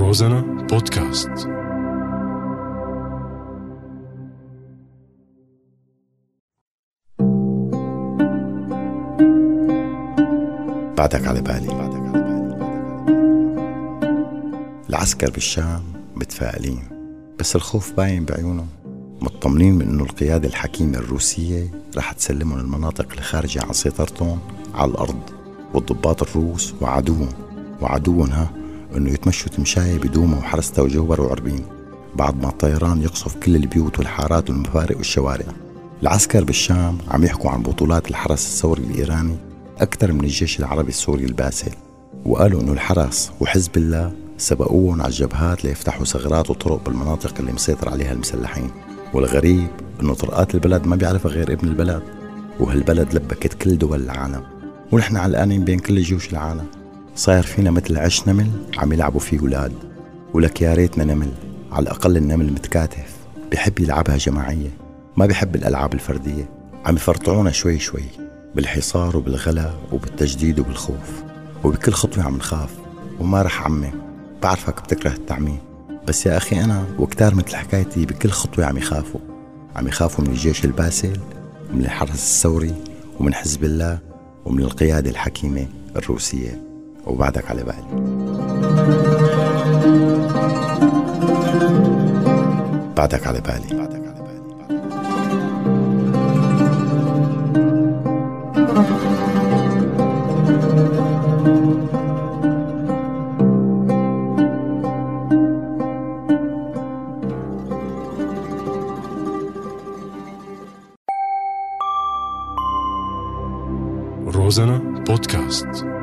روزانا بودكاست. بعدك على بالي. العسكر بالشام متفائلين بس الخوف باين بعيونهم. مطمنين من انه القيادة الحكيمة الروسية رح تسلمهم المناطق الخارجة عن سيطرتهم على الأرض والضباط الروس وعدوهم وعدوهم ها. إنه يتمشوا تمشاية بدومة وحرستها وجوبر وعربين بعد ما الطيران يقصف كل البيوت والحارات والمفارق والشوارع. العسكر بالشام عم يحكوا عن بطولات الحرس الثوري الإيراني أكثر من الجيش العربي السوري الباسل وقالوا إنه الحرس وحزب الله سبقوهم على الجبهات ليفتحوا ثغرات وطرق بالمناطق اللي مسيطر عليها المسلحين. والغريب إنه طرقات البلد ما بيعرفها غير ابن البلد وهالبلد لبكت كل دول العالم. ونحن علقانين بين كل جيوش العالم. صاير فينا مثل عش نمل عم يلعبوا فيه ولاد ولك يا ريتنا نمل على الأقل النمل متكاتف بحب يلعبها جماعية ما بحب الألعاب الفردية. عم يفرطعونا شوي شوي بالحصار وبالغلا وبالتجديد وبالخوف وبكل خطوة عم نخاف. وما رح عمي بعرفك بتكره التعميم. بس يا أخي أنا وكتار مثل حكايتي بكل خطوة عم يخافوا. عم يخافوا من الجيش الباسل ومن الحرس الثوري ومن حزب الله ومن القيادة الحكيمة الروسية. وبعدك على بالي بعدك على بالي Розана подкаст.